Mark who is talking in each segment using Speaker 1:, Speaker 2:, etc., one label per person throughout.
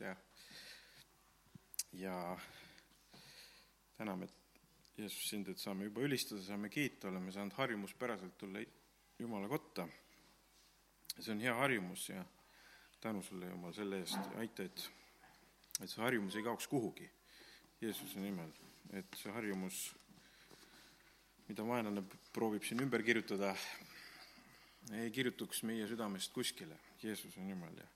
Speaker 1: ja, ja täname, Jeesus sind, et saame juba ülistada, saame kiita, oleme saanud harjumuspäraselt tulla Jumala kotta. see on hea harjumus ja tänu sulle, Jumal, selle eest. Aita, et, et see harjumus ei kaoks kuhugi. Jeesuse nimel, et see harjumus, mida vaenlane proovib siin ümber kirjutada, ei kirjutuks meie südamest kuskile. Jeesuse nimel ja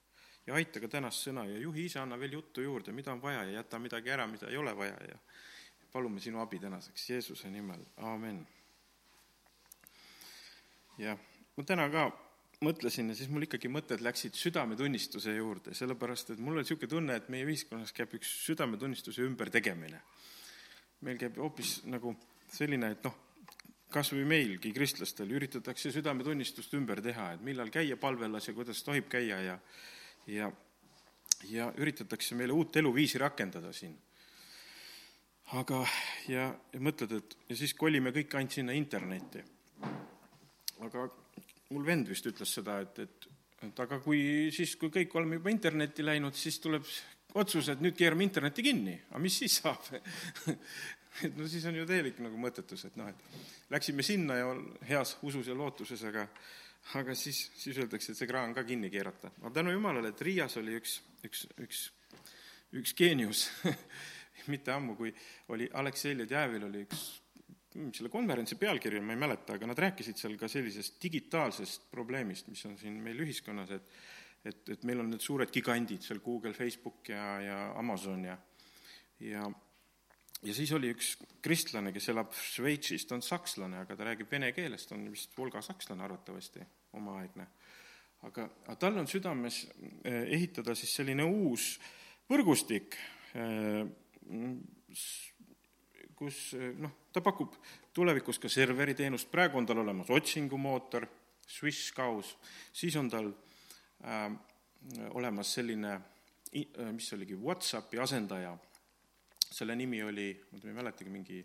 Speaker 1: ja aita ka tänast sõna ja juhi ise, anna veel juttu juurde, mida on vaja ja jäta midagi ära, mida ei ole vaja ja palume sinu abi tänaseks Jeesuse nimel, aamen. jah, ma täna ka mõtlesin ja siis mul ikkagi mõtted läksid südametunnistuse juurde, sellepärast et mul on niisugune tunne, et meie ühiskonnas käib üks südametunnistuse ümbertegemine. meil käib hoopis nagu selline, et noh, kas või meilgi, kristlastel, üritatakse südametunnistust ümber teha, et millal käia palvelas ja kuidas tohib käia ja ja, ja üritatakse meile uut eluviisi rakendada siin. aga, ja, ja mõtled, et ja siis kolime kõik ainult sinna internetti. aga mul vend vist ütles seda, et, et, et aga kui siis, kui kõik oleme juba internetti läinud, siis tuleb otsus, et nüüd keerame interneti kinni, aga mis siis saab et no siis on ju täielik nagu mõttetus, et noh, et läksime sinna ja heas usus ja lootuses, aga aga siis, siis öeldakse, et see kraan ka kinni keerata. aga tänu jumalale, et Riias oli üks, üks, üks, üks geenius mitte ammu, kui oli Aleksei Ledjäevil oli üks, selle konverentsi pealkiri ma ei mäleta, aga nad rääkisid seal ka sellisest digitaalsest probleemist, mis on siin meil ühiskonnas, et et, et meil on need suured gigandid seal, Google, Facebook ja, ja Amazon ja ja ja siis oli üks kristlane, kes elab Šveitsis, ta on sakslane, aga ta räägib vene keeles, ta on vist Volga sakslane arvatavasti, omaaegne. aga, aga tal on südames eh, ehitada siis selline uus võrgustik, eh, kus eh, noh, ta pakub tulevikus ka serveriteenust, praegu on tal olemas otsingumootor, Swiss Cows, siis on tal äh, olemas selline, mis oligi, Whatsappi asendaja selle nimi oli, ma ei mäletagi, mingi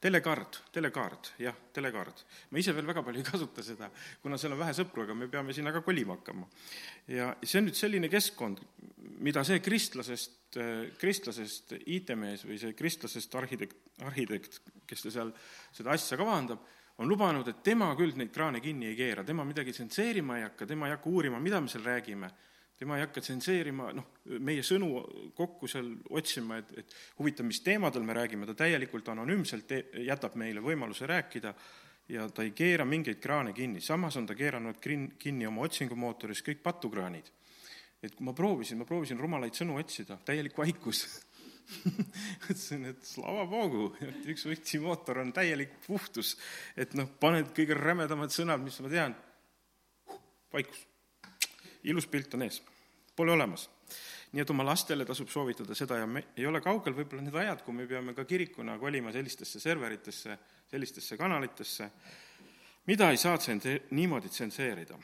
Speaker 1: telekaart, telekaart, jah, telekaart. ma ise veel väga palju ei kasuta seda, kuna seal on vähe sõpru, aga me peame sinna ka kolima hakkama. ja see on nüüd selline keskkond, mida see kristlasest, kristlasest IT-mees või see kristlasest arhitekt, arhitekt, kes ta seal seda asja kavandab, on lubanud, et tema küll neid kraane kinni ei keera, tema midagi tsenseerima ei hakka, tema ei hakka uurima, mida me seal räägime tema ei hakka tsenseerima, noh, meie sõnu kokku seal otsima, et, et huvitav, mis teemadel me räägime, ta täielikult anonüümselt jätab meile võimaluse rääkida ja ta ei keera mingeid kraane kinni, samas on ta keeranud krin-, kinni oma otsingumootoris kõik patukraanid. et kui ma proovisin, ma proovisin rumalaid sõnu otsida, täielik vaikus. Ütlesin, et slava bogu, et üks võtsimootor on täielik puhtus, et noh, paned kõige rämedamad sõnad, mis ma tean, vaikus ilus pilt on ees, pole olemas. nii et oma lastele tasub soovitada seda ja me ei ole kaugel võib-olla need ajad, kui me peame ka kirikuna kolima sellistesse serveritesse, sellistesse kanalitesse, mida ei saa tsense-, niimoodi tsenseerida.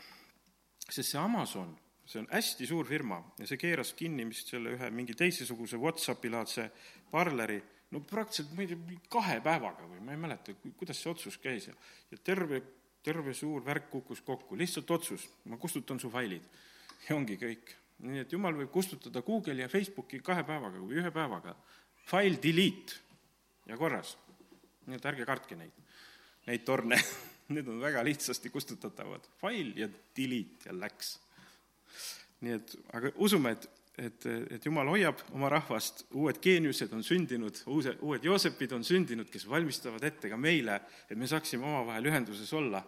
Speaker 1: sest see Amazon, see on hästi suur firma ja see keeras kinni vist selle ühe mingi teisesuguse Whatsappi-laadse parleri, no praktiliselt, ma ei tea, kahe päevaga või ma ei mäleta, kuidas see otsus käis ja, ja terve terve suur värk kukkus kokku, lihtsalt otsus, ma kustutan su failid. ja ongi kõik. nii et jumal võib kustutada Google'i ja Facebooki kahe päevaga või ühe päevaga. File delete ja korras. nii et ärge kartke neid, neid torne Need on väga lihtsasti kustutatavad. File ja delete ja läks. nii et, aga usume, et et, et Jumal hoiab oma rahvast, uued geeniused on sündinud, uuse, uued Joosepid on sündinud, kes valmistavad ette ka meile, et me saaksime omavahel ühenduses olla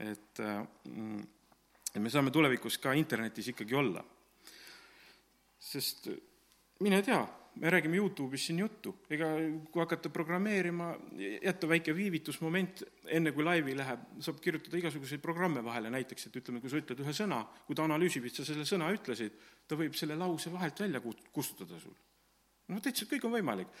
Speaker 1: et, mm, et me saame tulevikus ka internetis ikkagi olla. sest mine tea, me räägime Youtube'is siin juttu, ega kui hakata programmeerima, jätta väike viivitusmoment, enne kui laivi läheb, saab kirjutada igasuguseid programme vahele, näiteks et ütleme, kui sa ütled ühe sõna, kui ta analüüsib, et sa selle sõna ütlesid, ta võib selle lause vahelt välja kustutada sul. no täitsa, kõik on võimalik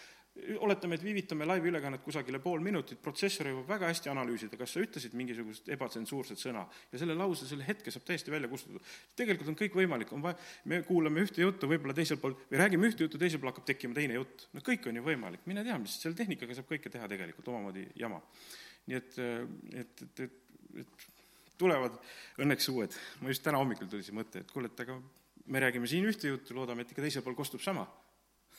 Speaker 1: oletame, et viivitame laiviülekannet kusagile pool minutit, protsessor jõuab väga hästi analüüsida, kas sa ütlesid mingisugust ebatsensuurset sõna ja selle lause, selle hetke saab täiesti välja kustutada. tegelikult on kõik võimalik, on vaja, me kuulame ühte juttu, võib-olla teisel pool, või räägime ühte juttu, teisel pool hakkab tekkima teine jutt. no kõik on ju võimalik, mine tea, mis selle tehnikaga saab kõike teha tegelikult, omamoodi jama. nii et, et, et, et, et tulevad õnneks uued, ma just täna hommikul tuli see mõte, et kuule, et aga me räägime siin ühte juttu, loodame, et ikka teisel pool kostub sama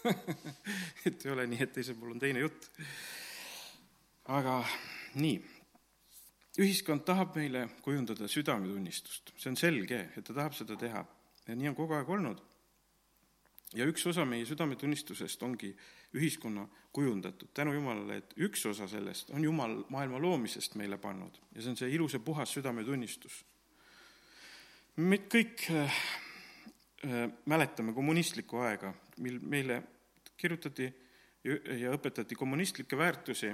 Speaker 1: et ei ole nii, et teisel pool on teine jutt. aga nii, ühiskond tahab meile kujundada südametunnistust, see on selge, et ta tahab seda teha ja nii on kogu aeg olnud. ja üks osa meie südametunnistusest ongi ühiskonna kujundatud, tänu Jumalale, et üks osa sellest on Jumal maailma loomisest meile pannud ja see on see ilus ja puhas südametunnistus. me kõik äh, mäletame kommunistlikku aega, mil meile kirjutati ja õpetati kommunistlikke väärtusi,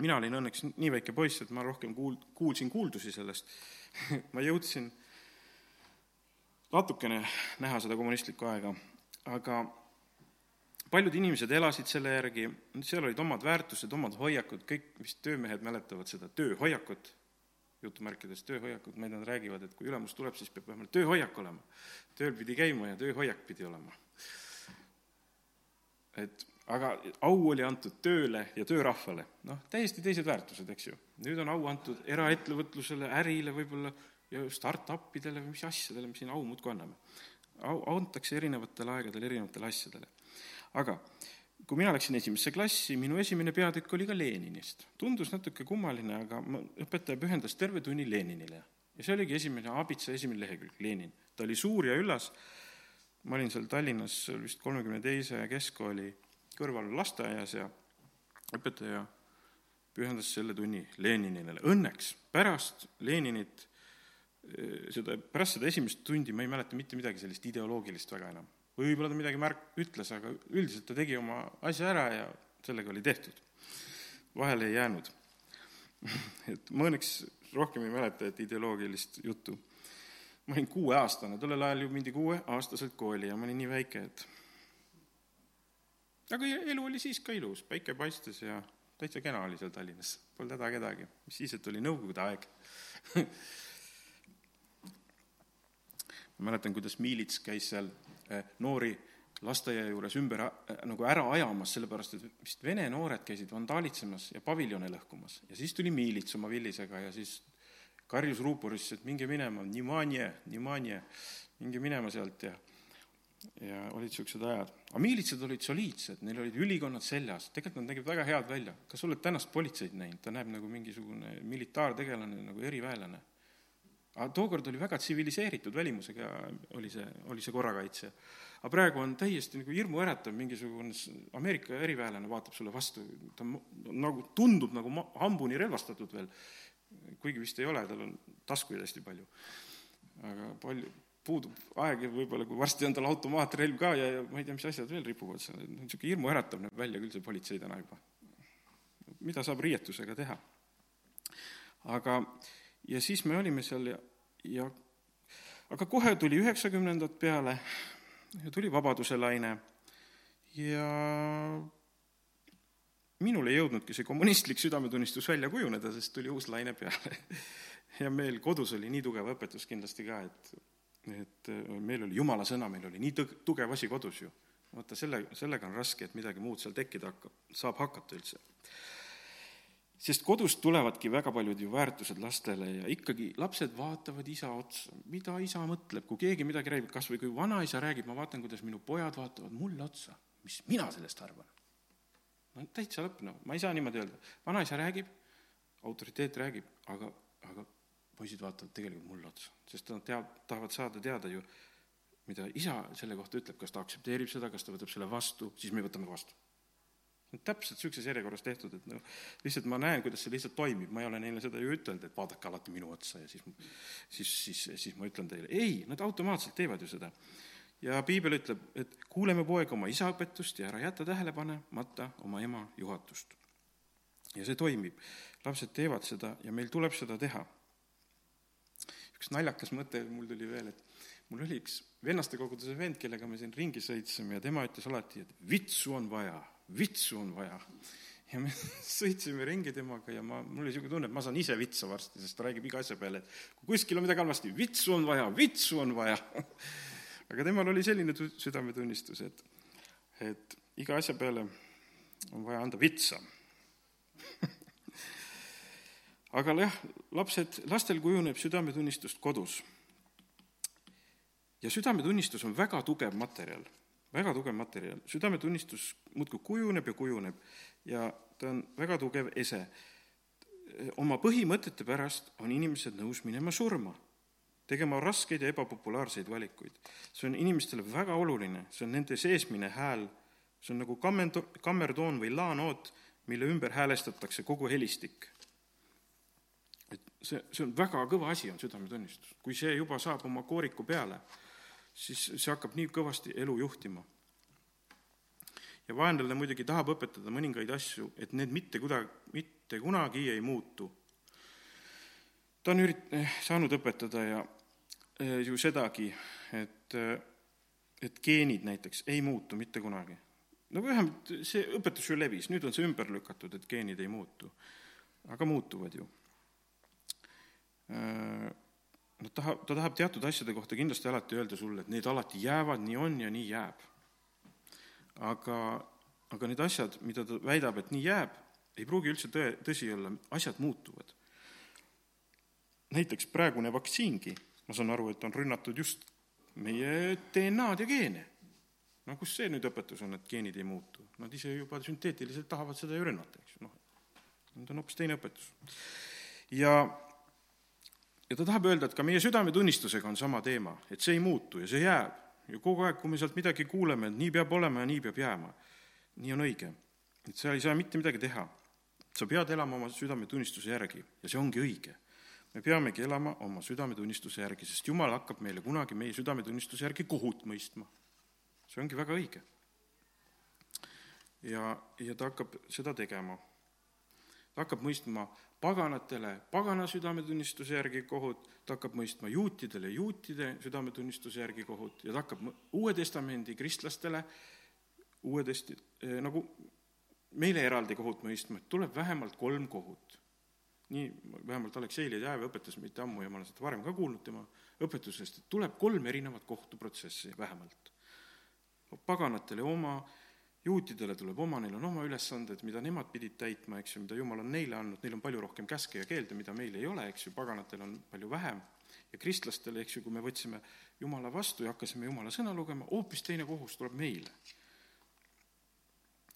Speaker 1: mina olin õnneks nii väike poiss, et ma rohkem kuul-, kuulsin kuuldusi sellest. Ma jõudsin natukene näha seda kommunistlikku aega, aga paljud inimesed elasid selle järgi, seal olid omad väärtused, omad hoiakud, kõik vist töömehed mäletavad seda tööhoiakut, jutumärkides ei tea, nad räägivad, et kui ülemus tuleb, siis peab vähemalt tööhoiak olema. tööl pidi käima ja tööhoiak pidi olema. et aga au oli antud tööle ja töörahvale, noh, täiesti teised väärtused, eks ju. nüüd on au antud eraettevõtlusele, ärile võib-olla ja startup-idele või mis asjadele me siin au muudkui anname. au antakse erinevatel aegadel erinevatele asjadele. aga kui mina läksin esimesse klassi, minu esimene peatükk oli ka Leninist. tundus natuke kummaline, aga ma, õpetaja pühendas terve tunni Leninile. ja see oligi esimene, abitsa esimene lehekülg, Lenin. ta oli suur ja üllas, ma olin seal Tallinnas vist kolmekümne teise keskkooli kõrval lasteaias ja õpetaja pühendas selle tunni Leninile. Õnneks pärast Leninit seda, pärast seda esimest tundi ma ei mäleta mitte midagi sellist ideoloogilist väga enam. Võib-olla ta midagi märk-, ütles, aga üldiselt ta tegi oma asja ära ja sellega oli tehtud. vahele ei jäänud. et ma õnneks rohkem ei mäleta, et ideoloogilist juttu. ma olin kuueaastane, tollel ajal ju mindi kuueaastaselt kooli ja ma olin nii väike, et aga elu oli siis ka ilus, päike paistis ja täitsa kena oli seal Tallinnas, polnud häda kedagi, mis siis, et oli nõukogude aeg ma mäletan, kuidas miilits käis seal noori lasteaia juures ümber äh, nagu ära ajamas, sellepärast et vist vene noored käisid vandaalitsemas ja paviljone lõhkumas. ja siis tuli miilits oma villisega ja siis karjus ruupurisse, et minge minema, minge minema sealt ja ja olid niisugused ajad. aga miilitsad olid soliidsed, neil olid ülikonnad seljas, tegelikult nad nägid väga head välja. kas sa oled tänast politseid näinud, ta näeb nagu mingisugune militaartegelane, nagu eriväelane aga tookord oli väga tsiviliseeritud välimusega, oli see, oli see korrakaitse. aga praegu on täiesti nagu hirmuäratav, mingisugune Ameerika eriväelane vaatab sulle vastu, ta on nagu, tundub nagu ma-, hambuni relvastatud veel, kuigi vist ei ole, tal on taskuid hästi palju. aga palju, puudub aeg ja võib-olla kui varsti on tal automaatrelv ka ja, ja ma ei tea, mis asjad veel ripuvad seal, niisugune hirmuäratav näeb välja küll see politsei täna juba. mida saab riietusega teha? aga äh, ja siis me olime seal ja, ja aga kohe tuli üheksakümnendad peale ja tuli Vabaduse laine ja minul ei jõudnudki see kommunistlik südametunnistus välja kujuneda, sest tuli uus laine peale. ja meil kodus oli nii tugev õpetus kindlasti ka, et, et meil oli jumala sõna, meil oli nii tõg-, tugev asi kodus ju. vaata, selle, sellega on raske, et midagi muud seal tekkida hakkab, saab hakata üldse sest kodust tulevadki väga paljud ju väärtused lastele ja ikkagi lapsed vaatavad isa otsa, mida isa mõtleb, kui keegi midagi räägib, kas või kui vanaisa räägib, ma vaatan, kuidas minu pojad vaatavad mulle otsa, mis mina sellest arvan. no täitsa lõpp, no ma ei saa niimoodi öelda, vanaisa räägib, autoriteet räägib, aga, aga poisid vaatavad tegelikult mulle otsa, sest nad teab, tahavad saada teada ju, mida isa selle kohta ütleb, kas ta aktsepteerib seda, kas ta võtab selle vastu, siis me võtame vastu täpselt niisuguses järjekorras tehtud, et noh, lihtsalt ma näen, kuidas see lihtsalt toimib, ma ei ole neile seda ju ütelnud, et vaadake alati minu otsa ja siis, siis, siis, siis ma ütlen teile, ei, nad automaatselt teevad ju seda. ja piibel ütleb, et kuuleme poeg oma isa õpetust ja ära jäta tähelepanemata oma ema juhatust. ja see toimib, lapsed teevad seda ja meil tuleb seda teha. üks naljakas mõte mul tuli veel, et mul oli üks vennastekoguduse vend, kellega me siin ringi sõitsime ja tema ütles alati, et vitsu on vaja vitsu on vaja. ja me sõitsime ringi temaga ja ma, mul oli niisugune tunne, et ma saan ise vitsa varsti, sest ta räägib iga asja peale, et kui kuskil on midagi halvasti, vitsu on vaja, vitsu on vaja aga temal oli selline südametunnistus, et, et iga asja peale on vaja anda vitsa aga jah, lapsed, lastel kujuneb südametunnistust kodus. ja südametunnistus on väga tugev materjal, väga tugev materjal, südametunnistus muudkui kujuneb ja kujuneb ja ta on väga tugev ese. oma põhimõtete pärast on inimesed nõus minema surma, tegema raskeid ja ebapopulaarseid valikuid. see on inimestele väga oluline, see on nende seesmine hääl, see on nagu kammendo-, kammertoon või laanoot, mille ümber häälestatakse kogu helistik et see, see on väga kõva asi, on südametunnistus. kui see juba saab oma kooriku peale, siis see hakkab nii kõvasti elu juhtima. ja vaenlane muidugi tahab õpetada mõningaid asju, et need mitte kuidagi, mitte kunagi ei muutu. ta on ürit-, eh, saanud õpetada ja eh, ju sedagi, et, eh, et geenid näiteks ei muutu mitte kunagi. no vähemalt see õpetus ju levis, nüüd on see ümber lükatud, et geenid ei muutu. aga muutuvad ju noh, tahab, ta tahab teatud asjade kohta kindlasti alati öelda sulle, et need alati jäävad, nii on ja nii jääb. aga, aga need asjad, mida ta väidab, et nii jääb, ei pruugi üldse tõe, tõsi olla, asjad muutuvad. näiteks praegune vaktsiingi, ma saan aru, et on rünnatud just meie DNA-d ja geene. no kus see nüüd õpetus on, et geenid ei muutu? Nad ise juba sünteetiliselt tahavad seda ju rünnata, eks ju, noh. nüüd on hoopis teine õpetus. ja ja ta tahab öelda, et ka meie südametunnistusega on sama teema, et see ei muutu ja see jääb. ja kogu aeg, kui me sealt midagi kuuleme, et nii peab olema ja nii peab jääma, nii on õige. et sa ei saa mitte midagi teha. sa pead elama oma südametunnistuse järgi ja see ongi õige. me peamegi elama oma südametunnistuse järgi, sest Jumal hakkab meile kunagi meie südametunnistuse järgi kohut mõistma. see ongi väga õige. ja, ja ta hakkab seda tegema. Ta hakkab mõistma paganatele pagana südametunnistuse järgi kohut, ta hakkab mõistma juutidele juutide südametunnistuse järgi kohut ja ta hakkab Uue Testamendi kristlastele uue testi-, eh, nagu meile eraldi kohut mõistma, et tuleb vähemalt kolm kohut. nii vähemalt Aleksei Ledejev õpetas mitte ammu ja ma olen seda varem ka kuulnud tema õpetusest, et tuleb kolm erinevat kohtuprotsessi vähemalt. paganatele oma, juutidele tuleb oma, neil on oma ülesanded, mida nemad pidid täitma, eks ju, mida Jumal on neile andnud, neil on palju rohkem käske ja keelde, mida meil ei ole, eks ju, paganatel on palju vähem, ja kristlastele, eks ju, kui me võtsime Jumala vastu ja hakkasime Jumala sõna lugema, hoopis teine kohus tuleb meile.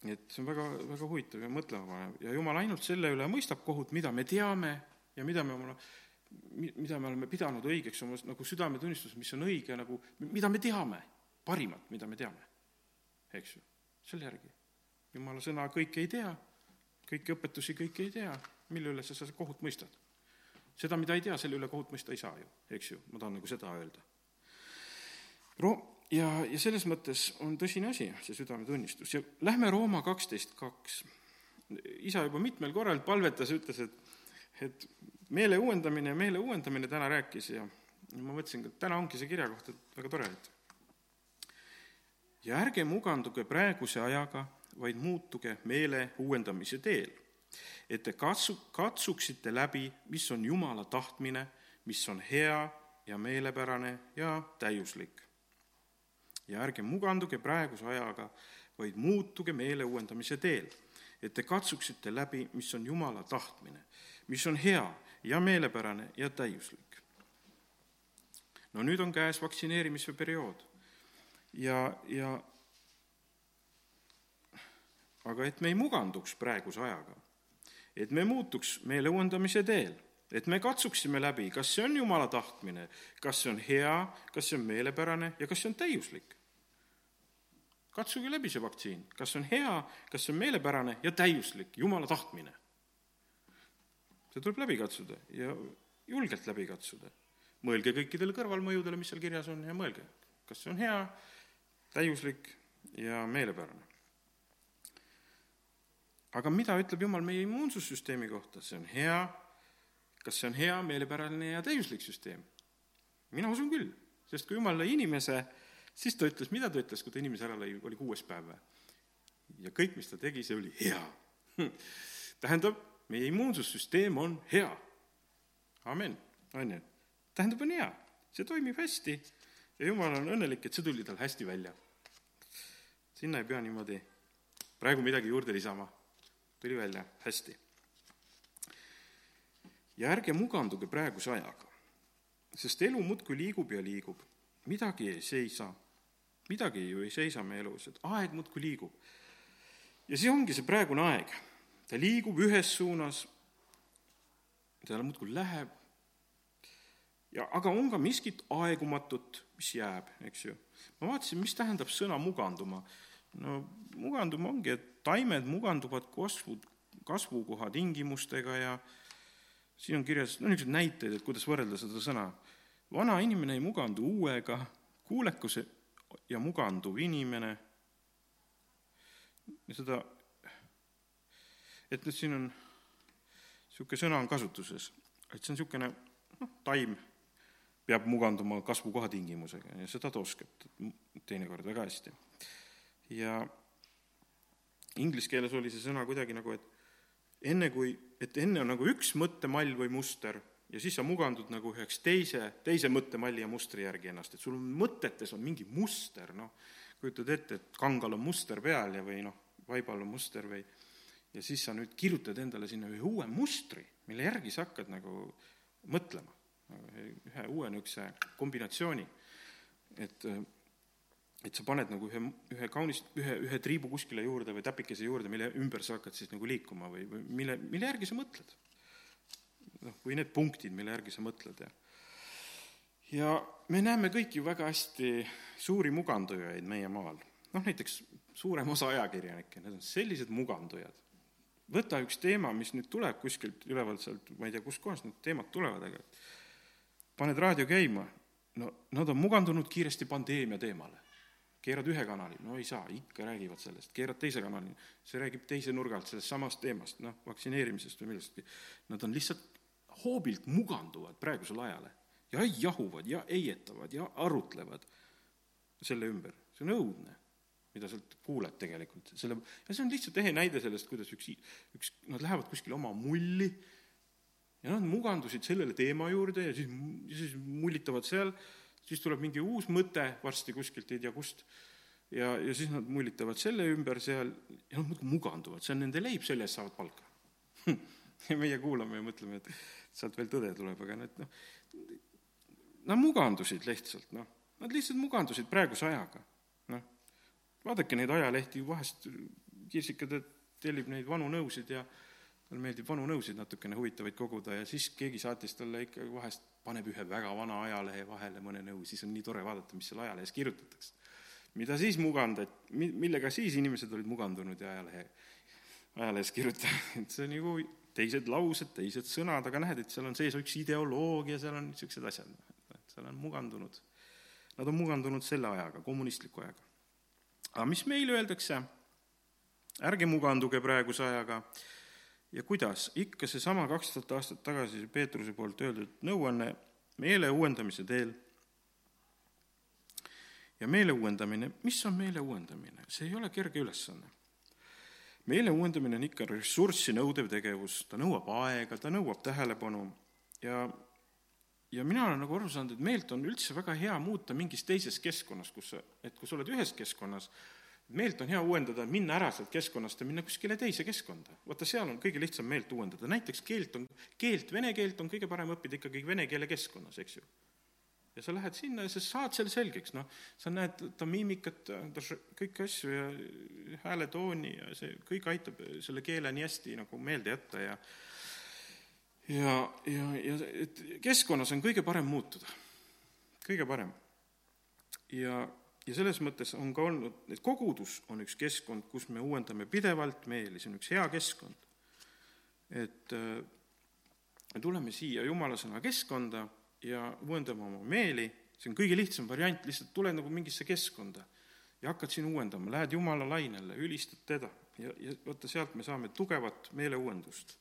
Speaker 1: nii et see on väga, väga huvitav ja mõtlema panev ja Jumal ainult selle üle mõistab kohut, mida me teame ja mida me oma mida me oleme pidanud õigeks oma nagu südametunnistuses, mis on õige nagu, mida me teame, parimat, mida me teame, eks ju selle järgi. jumala sõna kõike ei tea, kõiki õpetusi kõike ei tea, mille üle sa seda kohut mõistad? seda, mida ei tea, selle üle kohut mõista ei saa ju, eks ju, ma tahan nagu seda öelda. Ro-, ja, ja selles mõttes on tõsine asi, see südametunnistus ja lähme Rooma kaksteist kaks. isa juba mitmel korral palvetas, ütles, et et meele uuendamine ja meele uuendamine täna rääkis ja, ma mõtlesin, et täna ongi see kirja koht, et väga tore, et ja ärge muganduge praeguse ajaga, vaid muutuge meele uuendamise teel, et te katsu, katsuksite läbi, mis on Jumala tahtmine, mis on hea ja meelepärane ja täiuslik. ja ärge muganduge praeguse ajaga, vaid muutuge meele uuendamise teel, et te katsuksite läbi, mis on Jumala tahtmine, mis on hea ja meelepärane ja täiuslik. no nüüd on käes vaktsineerimise periood ja, ja aga et me ei muganduks praeguse ajaga, et me muutuks meele uuendamise teel, et me katsuksime läbi, kas see on Jumala tahtmine, kas see on hea, kas see on meelepärane ja kas see on täiuslik. katsuge läbi see vaktsiin, kas see on hea, kas see on meelepärane ja täiuslik, Jumala tahtmine. see tuleb läbi katsuda ja julgelt läbi katsuda. mõelge kõikidele kõrvalmõjudele, mis seal kirjas on ja mõelge, kas see on hea, täiuslik ja meelepärane. aga mida ütleb Jumal meie immuunsussüsteemi kohta, see on hea, kas see on hea, meelepärane ja täiuslik süsteem? mina usun küll, sest kui Jumal lõi inimese, siis ta ütles, mida ta ütles, kui ta inimese ära lõi, oli kuues päev või? ja kõik, mis ta tegi, see oli hea. tähendab, meie immuunsussüsteem on hea. amin, on ju? tähendab, on hea, see toimib hästi ja jumal on õnnelik, et see tuli tal hästi välja. sinna ei pea niimoodi praegu midagi juurde lisama. tuli välja hästi. ja ärge muganduge praeguse ajaga, sest elu muudkui liigub ja liigub. midagi ei seisa, midagi ju ei seisa meie elus, et aeg muudkui liigub. ja see ongi see praegune aeg, ta liigub ühes suunas, ta muudkui läheb, ja aga on ka miskit aegumatut, mis jääb, eks ju. ma vaatasin, mis tähendab sõna muganduma. no muganduma ongi, et taimed muganduvad kasvu, kasvukoha tingimustega ja siin on kirjas no niisuguseid näiteid, et kuidas võrrelda seda sõna. vana inimene ei mugandu uuega, kuulekus ja muganduv inimene, seda, et nüüd siin on, niisugune sõna on kasutuses, et see on niisugune noh, taim peab muganduma kasvukoha tingimusega ja seda ta oskab teinekord väga hästi. ja inglise keeles oli see sõna kuidagi nagu, et enne kui, et enne on nagu üks mõttemall või muster ja siis sa mugandud nagu üheks teise, teise mõttemalli ja mustri järgi ennast, et sul on mõtetes on mingi muster, noh, kujutad ette, et kangal on muster peal ja või noh, vaibal on muster või ja siis sa nüüd kirjutad endale sinna ühe uue mustri, mille järgi sa hakkad nagu mõtlema, ühe uue niisuguse kombinatsiooni, et et sa paned nagu ühe, ühe kaunist, ühe, ühe triibu kuskile juurde või täpikese juurde, mille ümber sa hakkad siis nagu liikuma või, või mille, mille järgi sa mõtled. noh, või need punktid, mille järgi sa mõtled ja ja me näeme kõik ju väga hästi suuri mugandujaid meie maal. noh, näiteks suurem osa ajakirjanikke, need on sellised mugandujad. võta üks teema, mis nüüd tuleb kuskilt ülevalt sealt, ma ei tea, kustkohast need teemad tulevad, aga paned raadio käima, no nad on mugandunud kiiresti pandeemia teemale. Keerad ühe kanali, no ei saa, ikka räägivad sellest, keerad teise kanali, see räägib teise nurga alt sellest samast teemast, noh, vaktsineerimisest või millestki. Nad on lihtsalt hoobilt muganduvad praegusele ajale ja jahuvad ja heietavad ja arutlevad selle ümber, see on õudne, mida sealt kuuled tegelikult, selle, ja see on lihtsalt ehe näide sellest, kuidas üks, üks, nad lähevad kuskile oma mulli ja nad mugandusid sellele teema juurde ja siis, siis mullitavad seal. Siis tuleb mingi uus mõte varsti kuskilt, ei tea kust, ja, ja siis nad mullitavad selle ümber seal ja nad muudkui muganduvad, see on nende leib, selle eest saavad palka. Ja meie kuulame ja mõtleme, et sealt veel tõde tuleb, aga need noh, nad mugandusid lihtsalt, noh, nad lihtsalt mugandusid praeguse ajaga, noh. vaadake neid ajalehti, vahest Kirsika tellib neid vanu nõusid ja talle meeldib vanu nõusid natukene huvitavaid koguda ja siis keegi saatis talle ikka vahest, paneb ühe väga vana ajalehe vahele mõne nõu, siis on nii tore vaadata, mis seal ajalehes kirjutatakse. mida siis mugandati, mi-, millega siis inimesed olid mugandunud ja ajalehe, ajalehes kirjutanud, see on nagu teised laused, teised sõnad, aga näed, et seal on sees üks ideoloogia, seal on niisugused asjad, et seal on mugandunud, nad on mugandunud selle ajaga, kommunistliku ajaga. aga mis meile öeldakse, ärge muganduge praeguse ajaga, ja kuidas, ikka seesama kaks tuhat aastat tagasi Peetruse poolt öeldud nõuanne meele uuendamise teel. ja meele uuendamine, mis on meele uuendamine? see ei ole kerge ülesanne. meele uuendamine on ikka ressurssi nõudev tegevus, ta nõuab aega, ta nõuab tähelepanu ja ja mina olen nagu aru saanud, et meelt on üldse väga hea muuta mingis teises keskkonnas, kus sa, et kui sa oled ühes keskkonnas, meelt on hea uuendada, minna ära sealt keskkonnast ja minna kuskile teise keskkonda. vaata, seal on kõige lihtsam meelt uuendada, näiteks keelt on, keelt, vene keelt on kõige parem õppida ikkagi vene keele keskkonnas, eks ju. ja sa lähed sinna ja sa saad selle selgeks, noh, sa näed ta miimikat, ta kõiki asju ja hääletooni ja see kõik aitab selle keele nii hästi nagu meelde jätta ja ja, ja, ja et keskkonnas on kõige parem muutuda, kõige parem. ja ja selles mõttes on ka olnud, et kogudus on üks keskkond, kus me uuendame pidevalt meeli, see on üks hea keskkond. et äh, me tuleme siia Jumala sõna keskkonda ja uuendame oma meeli, see on kõige lihtsam variant, lihtsalt tuled nagu mingisse keskkonda ja hakkad siin uuendama, lähed Jumala lainele, ülistad teda ja, ja vaata, sealt me saame tugevat meeleuuendust.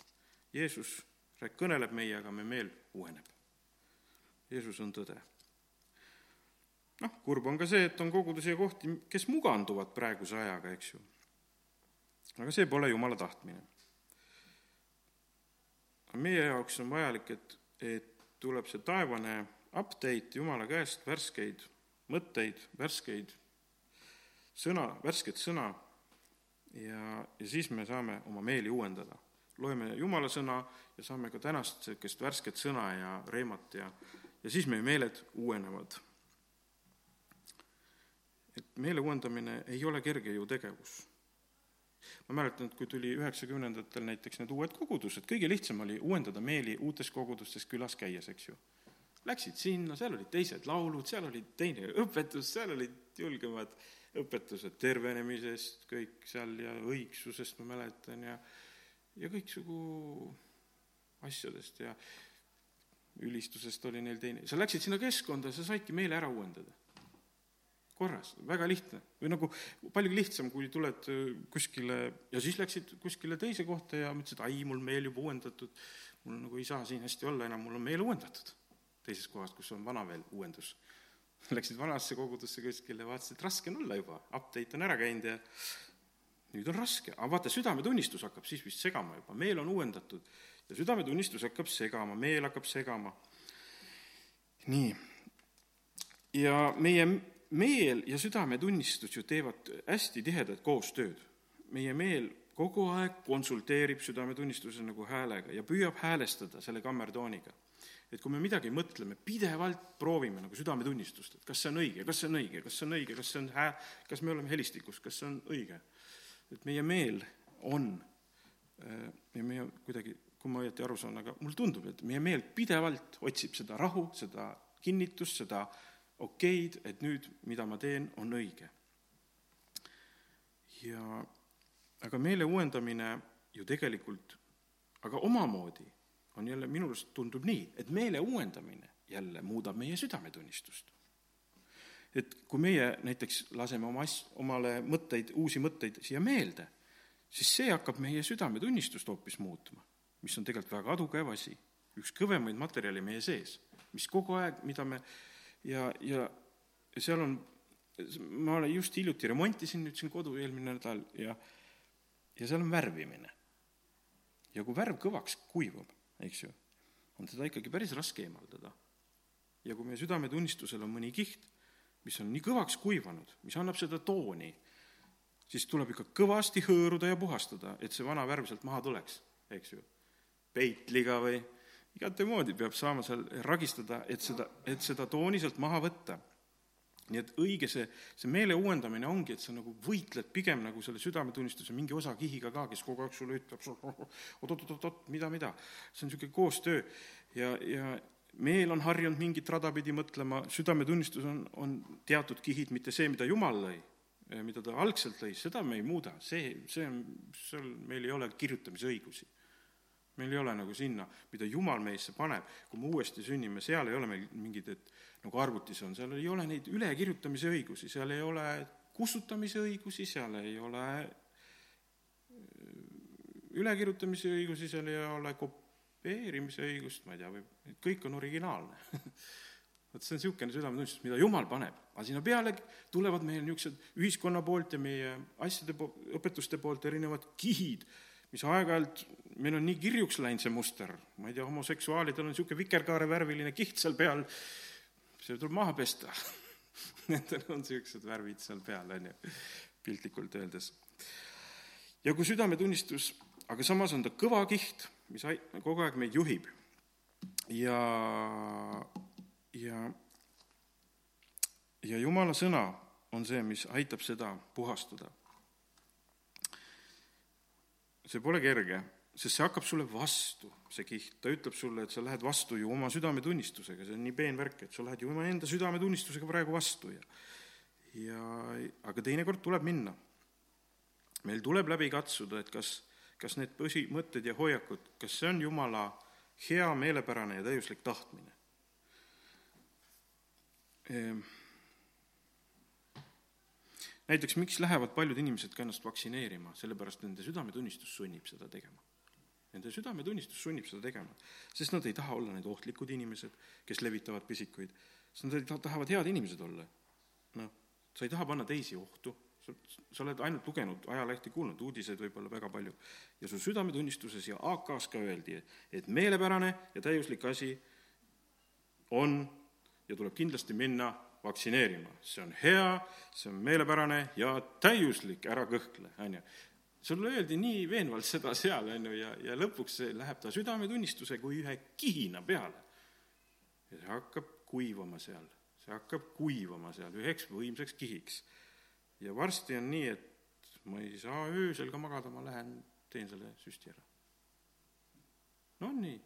Speaker 1: Jeesus kõneleb meiega, me meel uueneb. Jeesus on tõde noh, kurb on ka see, et on kogudusi ja kohti, kes muganduvad praeguse ajaga, eks ju. aga see pole jumala tahtmine. meie jaoks on vajalik, et, et tuleb see taevane update Jumala käest, värskeid mõtteid, värskeid sõna, värsket sõna ja, ja siis me saame oma meeli uuendada. loeme Jumala sõna ja saame ka tänast niisugust värsket sõna ja reemat ja, ja siis meie meeled uuenevad et meele uuendamine ei ole kerge ju tegevus. ma mäletan, et kui tuli üheksakümnendatel näiteks need uued kogudused, kõige lihtsam oli uuendada meeli uutes kogudustes külas käies, eks ju. Läksid sinna, seal olid teised laulud, seal oli teine õpetus, seal olid julgemad õpetused tervenemisest, kõik seal ja õigsusest ma mäletan ja ja kõiksugu asjadest ja ülistusest oli neil teine, sa läksid sinna keskkonda, sa saidki meele ära uuendada. Korras, väga lihtne või nagu palju lihtsam, kui tuled äh, kuskile ja siis läksid kuskile teise kohta ja mõtlesid, ai, mul meel juba uuendatud, mul nagu ei saa siin hästi olla enam, mul on meel uuendatud. teises kohas, kus on vana veel uuendus. Läksid vanasse kogudusse kuskile, vaatasid, et raske on olla juba, update on ära käinud ja nüüd on raske, aga vaata, südametunnistus hakkab siis vist segama juba, meel on uuendatud ja südametunnistus hakkab segama, meel hakkab segama. nii. ja meie meel ja südametunnistus ju teevad hästi tihedat koostööd. meie meel kogu aeg konsulteerib südametunnistuse nagu häälega ja püüab häälestada selle kammertooniga. et kui me midagi mõtleme, pidevalt proovime nagu südametunnistust, et kas see on õige, kas see on õige, kas see on õige, kas see on hää-, kas me oleme helistikus, kas see on õige. et meie meel on äh, ja meie kuidagi kui ma õieti aru saan, aga mulle tundub, et meie meel pidevalt otsib seda rahu, seda kinnitust, seda okeid, et nüüd, mida ma teen, on õige. ja aga meele uuendamine ju tegelikult, aga omamoodi on jälle, minu arust tundub nii, et meele uuendamine jälle muudab meie südametunnistust. et kui meie näiteks laseme oma as-, omale mõtteid, uusi mõtteid siia meelde, siis see hakkab meie südametunnistust hoopis muutma mis on tegelikult väga adukäev asi, üks kõvemaid materjale meie sees, mis kogu aeg, mida me ja, ja seal on, ma olen just hiljuti remontisin nüüd siin kodu eelmine nädal ja, ja seal on värvimine. ja kui värv kõvaks kuivab, eks ju, on teda ikkagi päris raske eemaldada. ja kui meie südametunnistusel on mõni kiht, mis on nii kõvaks kuivanud, mis annab seda tooni, siis tuleb ikka kõvasti hõõruda ja puhastada, et see vana värv sealt maha tuleks, eks ju peitliga või igatemoodi peab saama seal ragistada, et seda, et seda tooni sealt maha võtta. nii et õige see, see meele uuendamine ongi, et sa nagu võitled pigem nagu selle südametunnistuse mingi osakihiga ka, kes kogu aeg sulle ütleb oot-oot-oot-oot, mida, mida. see on niisugune koostöö ja, ja meel on harjunud mingit rada pidi mõtlema, südametunnistus on, on teatud kihid, mitte see, mida Jumal lõi, mida ta algselt lõi, seda me ei muuda, see, see on, seal meil ei ole kirjutamisõigusi meil ei ole nagu sinna, mida Jumal meisse paneb, kui me uuesti sünnime, seal ei ole meil mingid, et nagu arvutis on, seal ei ole neid ülekirjutamise õigusi, seal ei ole kustutamise õigusi, seal ei ole äh, ülekirjutamise õigusi, seal ei ole kopeerimise õigust, ma ei tea, või kõik on originaalne. Vot see on niisugune südametunnistus, mida Jumal paneb, aga sinna peale tulevad meil niisugused ühiskonna poolt ja meie asjade po-, õpetuste poolt erinevad kihid, mis aeg-ajalt, meil on nii kirjuks läinud see muster, ma ei tea, homoseksuaalidel on niisugune vikerkaarevärviline kiht seal peal, see tuleb maha pesta. Nendel on niisugused värvid seal peal, on ju, piltlikult öeldes. ja kui südametunnistus, aga samas on ta kõva kiht, mis ai-, kogu aeg meid juhib. Ja, ja, ja jumala sõna on see, mis aitab seda puhastada see pole kerge, sest see hakkab sulle vastu, see kiht, ta ütleb sulle, et sa lähed vastu ju oma südametunnistusega, see on nii peen värk, et sa lähed ju omaenda südametunnistusega praegu vastu ja ja aga teinekord tuleb minna. meil tuleb läbi katsuda, et kas, kas need põhimõtted ja hoiakud, kas see on Jumala hea, meelepärane ja täiuslik tahtmine ehm näiteks miks lähevad paljud inimesed ka ennast vaktsineerima, sellepärast nende südametunnistus sunnib seda tegema. Nende südametunnistus sunnib seda tegema, sest nad ei taha olla need ohtlikud inimesed, kes levitavad pisikuid, sest nad tahavad head inimesed olla. noh, sa ei taha panna teisi ohtu, sa, sa oled ainult lugenud ajalehti, kuulnud uudiseid võib-olla väga palju, ja su südametunnistuses ja AK-s ka öeldi, et meelepärane ja täiuslik asi on ja tuleb kindlasti minna vaktsineerima, see on hea, see on meelepärane ja täiuslik, ära kõhkle, on ju. sulle öeldi nii veenvalt seda seal, on ju, ja, ja lõpuks see läheb ta südametunnistuse kui ühe kihina peale. ja see hakkab kuivama seal, see hakkab kuivama seal üheks võimsaks kihiks. ja varsti on nii, et ma ei saa öösel ka magada, ma lähen teen selle süsti ära. no nii,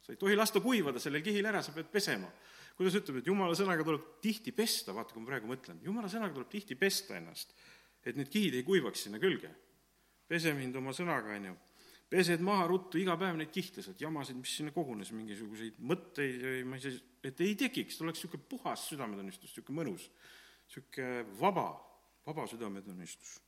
Speaker 1: sa ei tohi lasta kuivada sellel kihil ära, sa pead pesema. Kuidas ütleb, et jumala sõnaga tuleb tihti pesta, vaata, kui ma praegu mõtlen, jumala sõnaga tuleb tihti pesta ennast, et need kihid ei kuivaks sinna külge. pese mind oma sõnaga, on ju pesed maha ruttu iga päev neid kihte sealt, jamasid, mis sinna kogunes, mingisuguseid mõtteid, ma ei saa, et ei tekiks, oleks niisugune puhas südametunnistus, niisugune mõnus, niisugune vaba, vaba südametunnistus.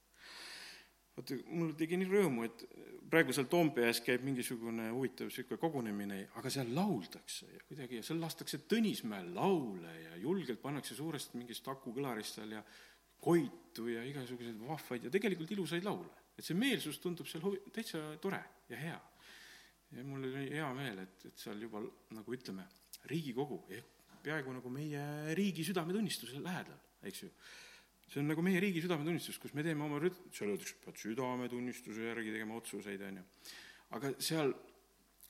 Speaker 1: Vaata, mul tegi nii rõõmu, et praegu seal Toompeas käib mingisugune huvitav niisugune kogunemine, aga seal lauldakse ja kuidagi ja seal lastakse Tõnismäel laule ja julgelt pannakse suurest mingist akukõlarist seal ja koitu ja igasuguseid vahvaid ja tegelikult ilusaid laule et see meelsus tundub seal huvi-, täitsa tore ja hea. ja mul oli hea meel, et, et seal juba nagu ütleme, Riigikogu, peaaegu nagu meie riigi südametunnistuse lähedal, eks ju. See on nagu meie riigi südametunnistus, kus me teeme oma rüt-, seal öeldakse, pead südametunnistuse järgi tegema otsuseid, on ju. aga seal,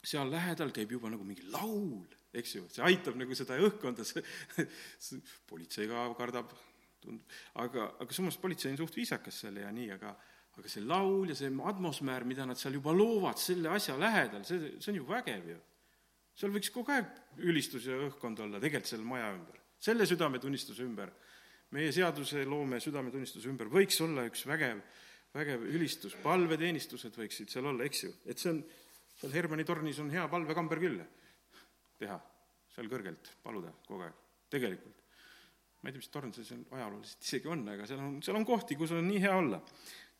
Speaker 1: seal lähedal käib juba nagu mingi laul, eks ju, see aitab nagu seda õhkkonda, see politsei ka kardab, tundub, aga, aga samas politsei on suht viisakas seal ja nii, aga aga see laul ja see atmosfäär, mida nad seal juba loovad selle asja lähedal, see, see on ju vägev ju. seal võiks kogu aeg ülistus ja õhkkond olla tegelikult selle maja ümber, selle südametunnistuse ümber. Meie seaduseloome südametunnistuse ümber võiks olla üks vägev, vägev ülistus, palveteenistused võiksid seal olla, eks ju, et see on, seal Hermanni tornis on hea palvekamber küll teha, seal kõrgelt paluda kogu aeg, tegelikult. ma ei tea, mis torn see seal ajalooliselt isegi on, aga seal on, seal on kohti, kus on nii hea olla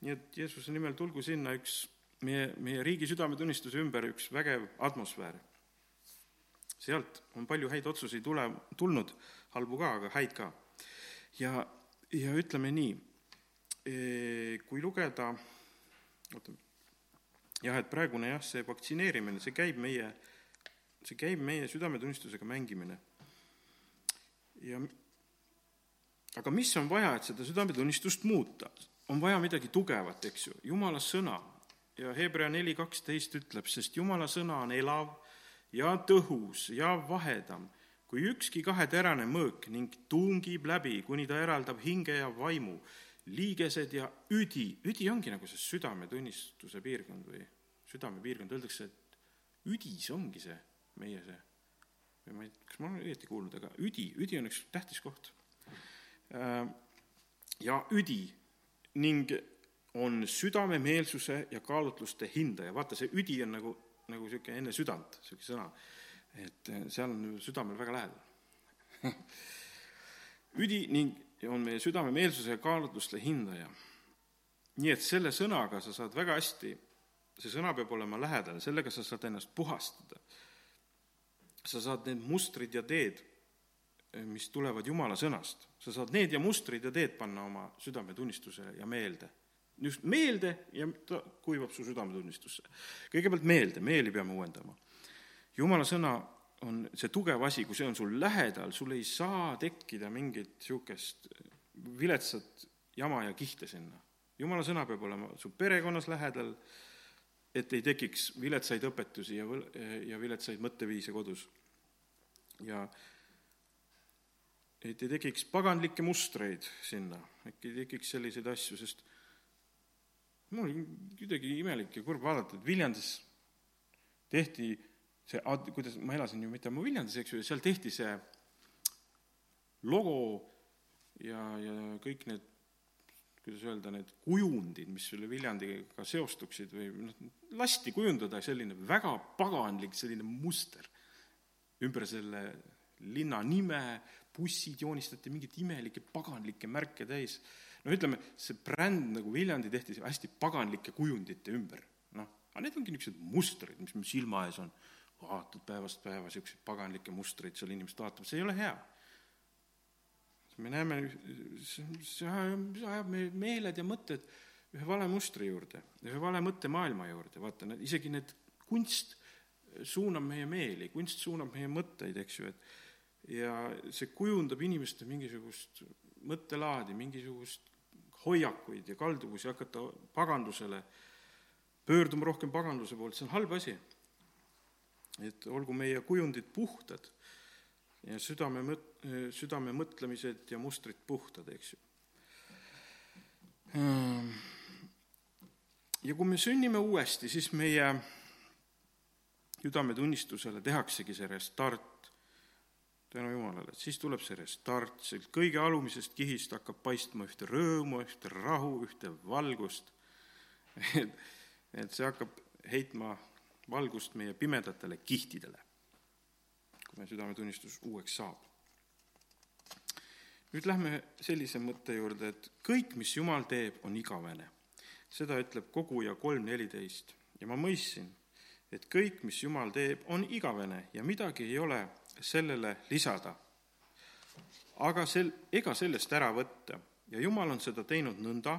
Speaker 1: nii et Jeesuse nimel tulgu sinna üks meie, meie riigi südametunnistuse ümber üks vägev atmosfäär. sealt on palju häid otsuseid tule, tulnud, halbu ka, aga häid ka. Ja, ja ütleme nii, e, kui lugeda, oota, jah, et praegune jah, see vaktsineerimine, see käib meie, see käib meie südametunnistusega mängimine. ja aga mis on vaja, et seda südametunnistust muuta? on vaja midagi tugevat, eks ju, Jumala sõna. ja Hebra neli kaksteist ütleb, sest Jumala sõna on elav ja tõhus ja vahedam kui ükski kaheterane mõõk ning tungib läbi, kuni ta eraldab hinge ja vaimu, liigesed ja üdi, üdi ongi nagu see südametunnistuse piirkond või südamepiirkond, öeldakse, et üdis ongi see meie see, või ma ei, kas ma olen õieti kuulnud, aga üdi, üdi on üks tähtis koht. Äh, ja üdi ning on südamemeelsuse ja kaalutluste hindaja, vaata, see üdi on nagu, nagu niisugune enne südant, niisugune sõna, et eh, seal on südamel väga lähedal üdi ning on meie südamemeelsuse ja kaalutluste hindaja. nii et selle sõnaga sa saad väga hästi, see sõna peab olema lähedal, sellega sa saad ennast puhastada. sa saad need mustrid ja teed Eh, mis tulevad Jumala sõnast. sa saad need ja mustrid ja teed panna oma südametunnistuse ja meelde. just meelde ja ta kuivab su südametunnistusse. kõigepealt meelde, meeli peame uuendama. Jumala sõna on see tugev asi, kui see on sul lähedal, sul ei saa tekkida mingit niisugust viletsat jama ja kihte sinna. Jumala sõna peab olema su perekonnas lähedal, et ei tekiks viletsaid õpetusi ja, ja viletsaid mõtteviise kodus. ja et ei tekiks paganlikke mustreid sinna, äkki ei tekiks selliseid asju, sest mul oli kuidagi imelik ja kurb vaadata, et Viljandis tehti see, kuidas, ma elasin ju mitte ammu Viljandis, eks ju, ja seal tehti see logo ja, ja kõik need, kuidas öelda, need kujundid, mis selle Viljandiga seostuksid või noh, lasti kujundada selline väga paganlik selline muster ümber selle linna nime, bussid joonistati mingeid imelikke paganlikke märke täis. no ütleme, see bränd nagu Viljandi tehti hästi paganlike kujundite ümber, noh, aga need ongi niisugused mustrid, mis meil silma ees on. Vaatad päevast päeva niisuguseid paganlikke mustreid, seal inimesed vaatavad, see ei ole hea. me näeme, see ajab, meie meeled ja mõtted ühe vale mustri juurde, ühe vale mõttemaailma juurde, vaata, isegi need kunst suunab meie meeli, kunst suunab meie mõtteid, eks ju, et ja see kujundab inimeste mingisugust mõttelaadi, mingisugust hoiakuid ja kalduvusi hakata pagandusele, pöörduma rohkem paganduse poolt, see on halb asi. Et olgu meie kujundid puhtad ja südame mõt-, südame mõtlemised ja mustrid puhtad, eks ju. ja kui me sünnime uuesti, siis meie südametunnistusele tehaksegi see restart, tänu Jumalale, et siis tuleb see restart, sealt kõige alumisest kihist hakkab paistma ühte rõõmu, ühte rahu, ühte valgust, et, et see hakkab heitma valgust meie pimedatele kihtidele, kui meie südametunnistus uueks saab. nüüd lähme sellise mõtte juurde, et kõik, mis Jumal teeb, on igavene. seda ütleb koguja kolm neliteist ja ma mõistsin, et kõik, mis Jumal teeb, on igavene ja midagi ei ole sellele lisada. aga sel, ega sellest ära võtta ja Jumal on seda teinud nõnda,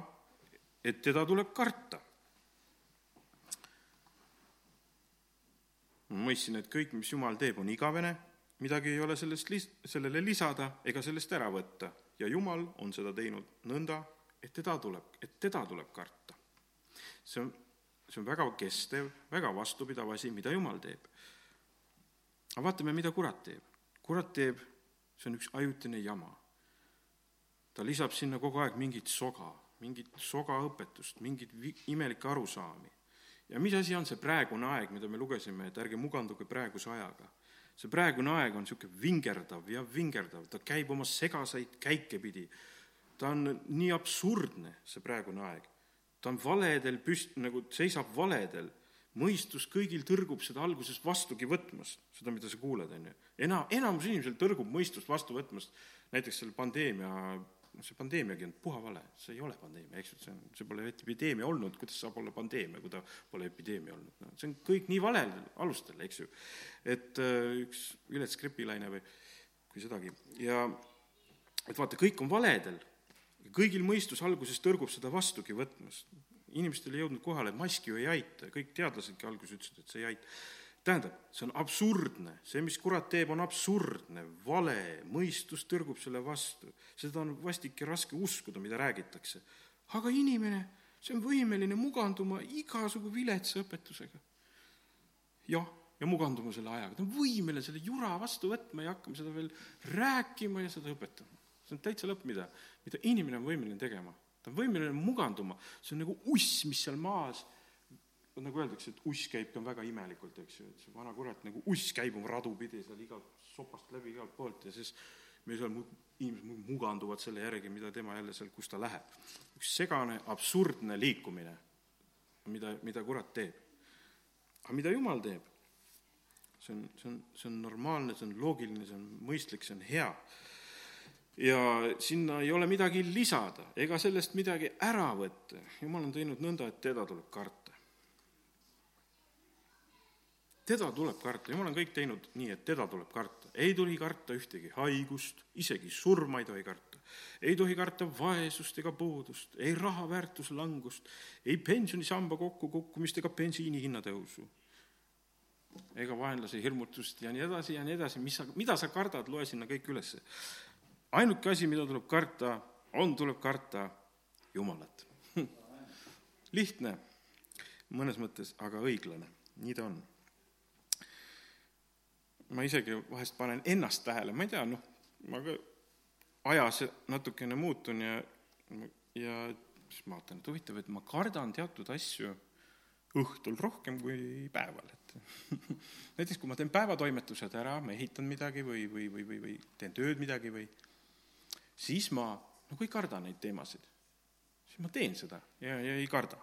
Speaker 1: et teda tuleb karta ma mõistsin, et kõik, mis Jumal teeb, on igavene, midagi ei ole sellest lis-, sellele lisada ega sellest ära võtta. ja Jumal on seda teinud nõnda, et teda tuleb, et teda tuleb karta. see on, see on väga kestev, väga vastupidav asi, mida Jumal teeb. aga vaatame, mida kurat teeb. kurat teeb, see on üks ajutine jama. ta lisab sinna kogu aeg mingit soga, mingit sogaõpetust, mingeid imelikke arusaami ja mis asi on see praegune aeg, mida me lugesime, et ärge muganduge praeguse ajaga? see praegune aeg on niisugune vingerdav ja vingerdav, ta käib oma segaseid käike pidi. ta on nii absurdne, see praegune aeg. ta on valedel püst-, nagu seisab valedel, mõistus kõigil tõrgub seda alguses vastugi võtmast, seda, mida sa kuuled, on ju. ena-, enamus inimesel tõrgub mõistust vastu võtmast, näiteks selle pandeemia noh, see pandeemiagi on puha vale, see ei ole pandeemia, eks ju, see on, see pole epideemia olnud, kuidas saab olla pandeemia, kui ta pole epideemia olnud, no see on kõik nii valel alustel, eks ju. et äh, üks vilets gripilaine või kui sedagi. Ja et vaata, kõik on valedel, kõigil mõistus alguses tõrgub seda vastugi võtmast. inimestel ei jõudnud kohale, maski ju ei aita, kõik teadlasedki alguses ütlesid, et see ei aita tähendab, see on absurdne, see, mis kurat teeb, on absurdne, vale, mõistus tõrgub selle vastu. seda on vastik ja raske uskuda, mida räägitakse. aga inimene, see on võimeline muganduma igasugu viletsa õpetusega. jah, ja muganduma selle ajaga, ta on võimeline selle jura vastu võtma ja hakkama seda veel rääkima ja seda õpetama. see on täitsa lõpp, mida, mida inimene on võimeline tegema. ta on võimeline muganduma, see on nagu uss, mis seal maas nagu öeldakse, et uss käib ka väga imelikult, eks ju, et see vana kurat nagu uss käib oma radu pidi seal igalt sopast läbi igalt poolt ja siis me seal mu-, inimesed muganduvad selle järgi, mida tema jälle seal, kus ta läheb. üks segane, absurdne liikumine, mida, mida kurat teeb. aga mida Jumal teeb? see on, see on, see on normaalne, see on loogiline, see on mõistlik, see on hea. ja sinna ei ole midagi lisada ega sellest midagi ära võtta. Jumal on teinud nõnda, et teda tuleb karta teda tuleb karta, jumal on kõik teinud nii, et teda tuleb karta. ei tohi karta ühtegi haigust, isegi surma ei tohi karta. ei tohi karta vaesust ega puudust, ei raha väärtuslangust, ei pensionisamba kokkukukkumist ega bensiini hinna tõusu. ega vaenlase hirmutust ja nii edasi ja nii edasi, mis sa, mida sa kardad, loe sinna kõik ülesse. ainuke asi, mida tuleb karta, on, tuleb karta Jumalat. lihtne mõnes mõttes, aga õiglane, nii ta on ma isegi vahest panen ennast tähele, ma ei tea, noh, ma ka ajas natukene muutun ja, ja siis ma vaatan, et huvitav, et ma kardan teatud asju õhtul rohkem kui päeval, et näiteks kui ma teen päevatoimetused ära, ma ehitan midagi või, või, või, või, või teen tööd midagi või siis ma nagu ei karda neid teemasid. siis ma teen seda ja, ja ei karda.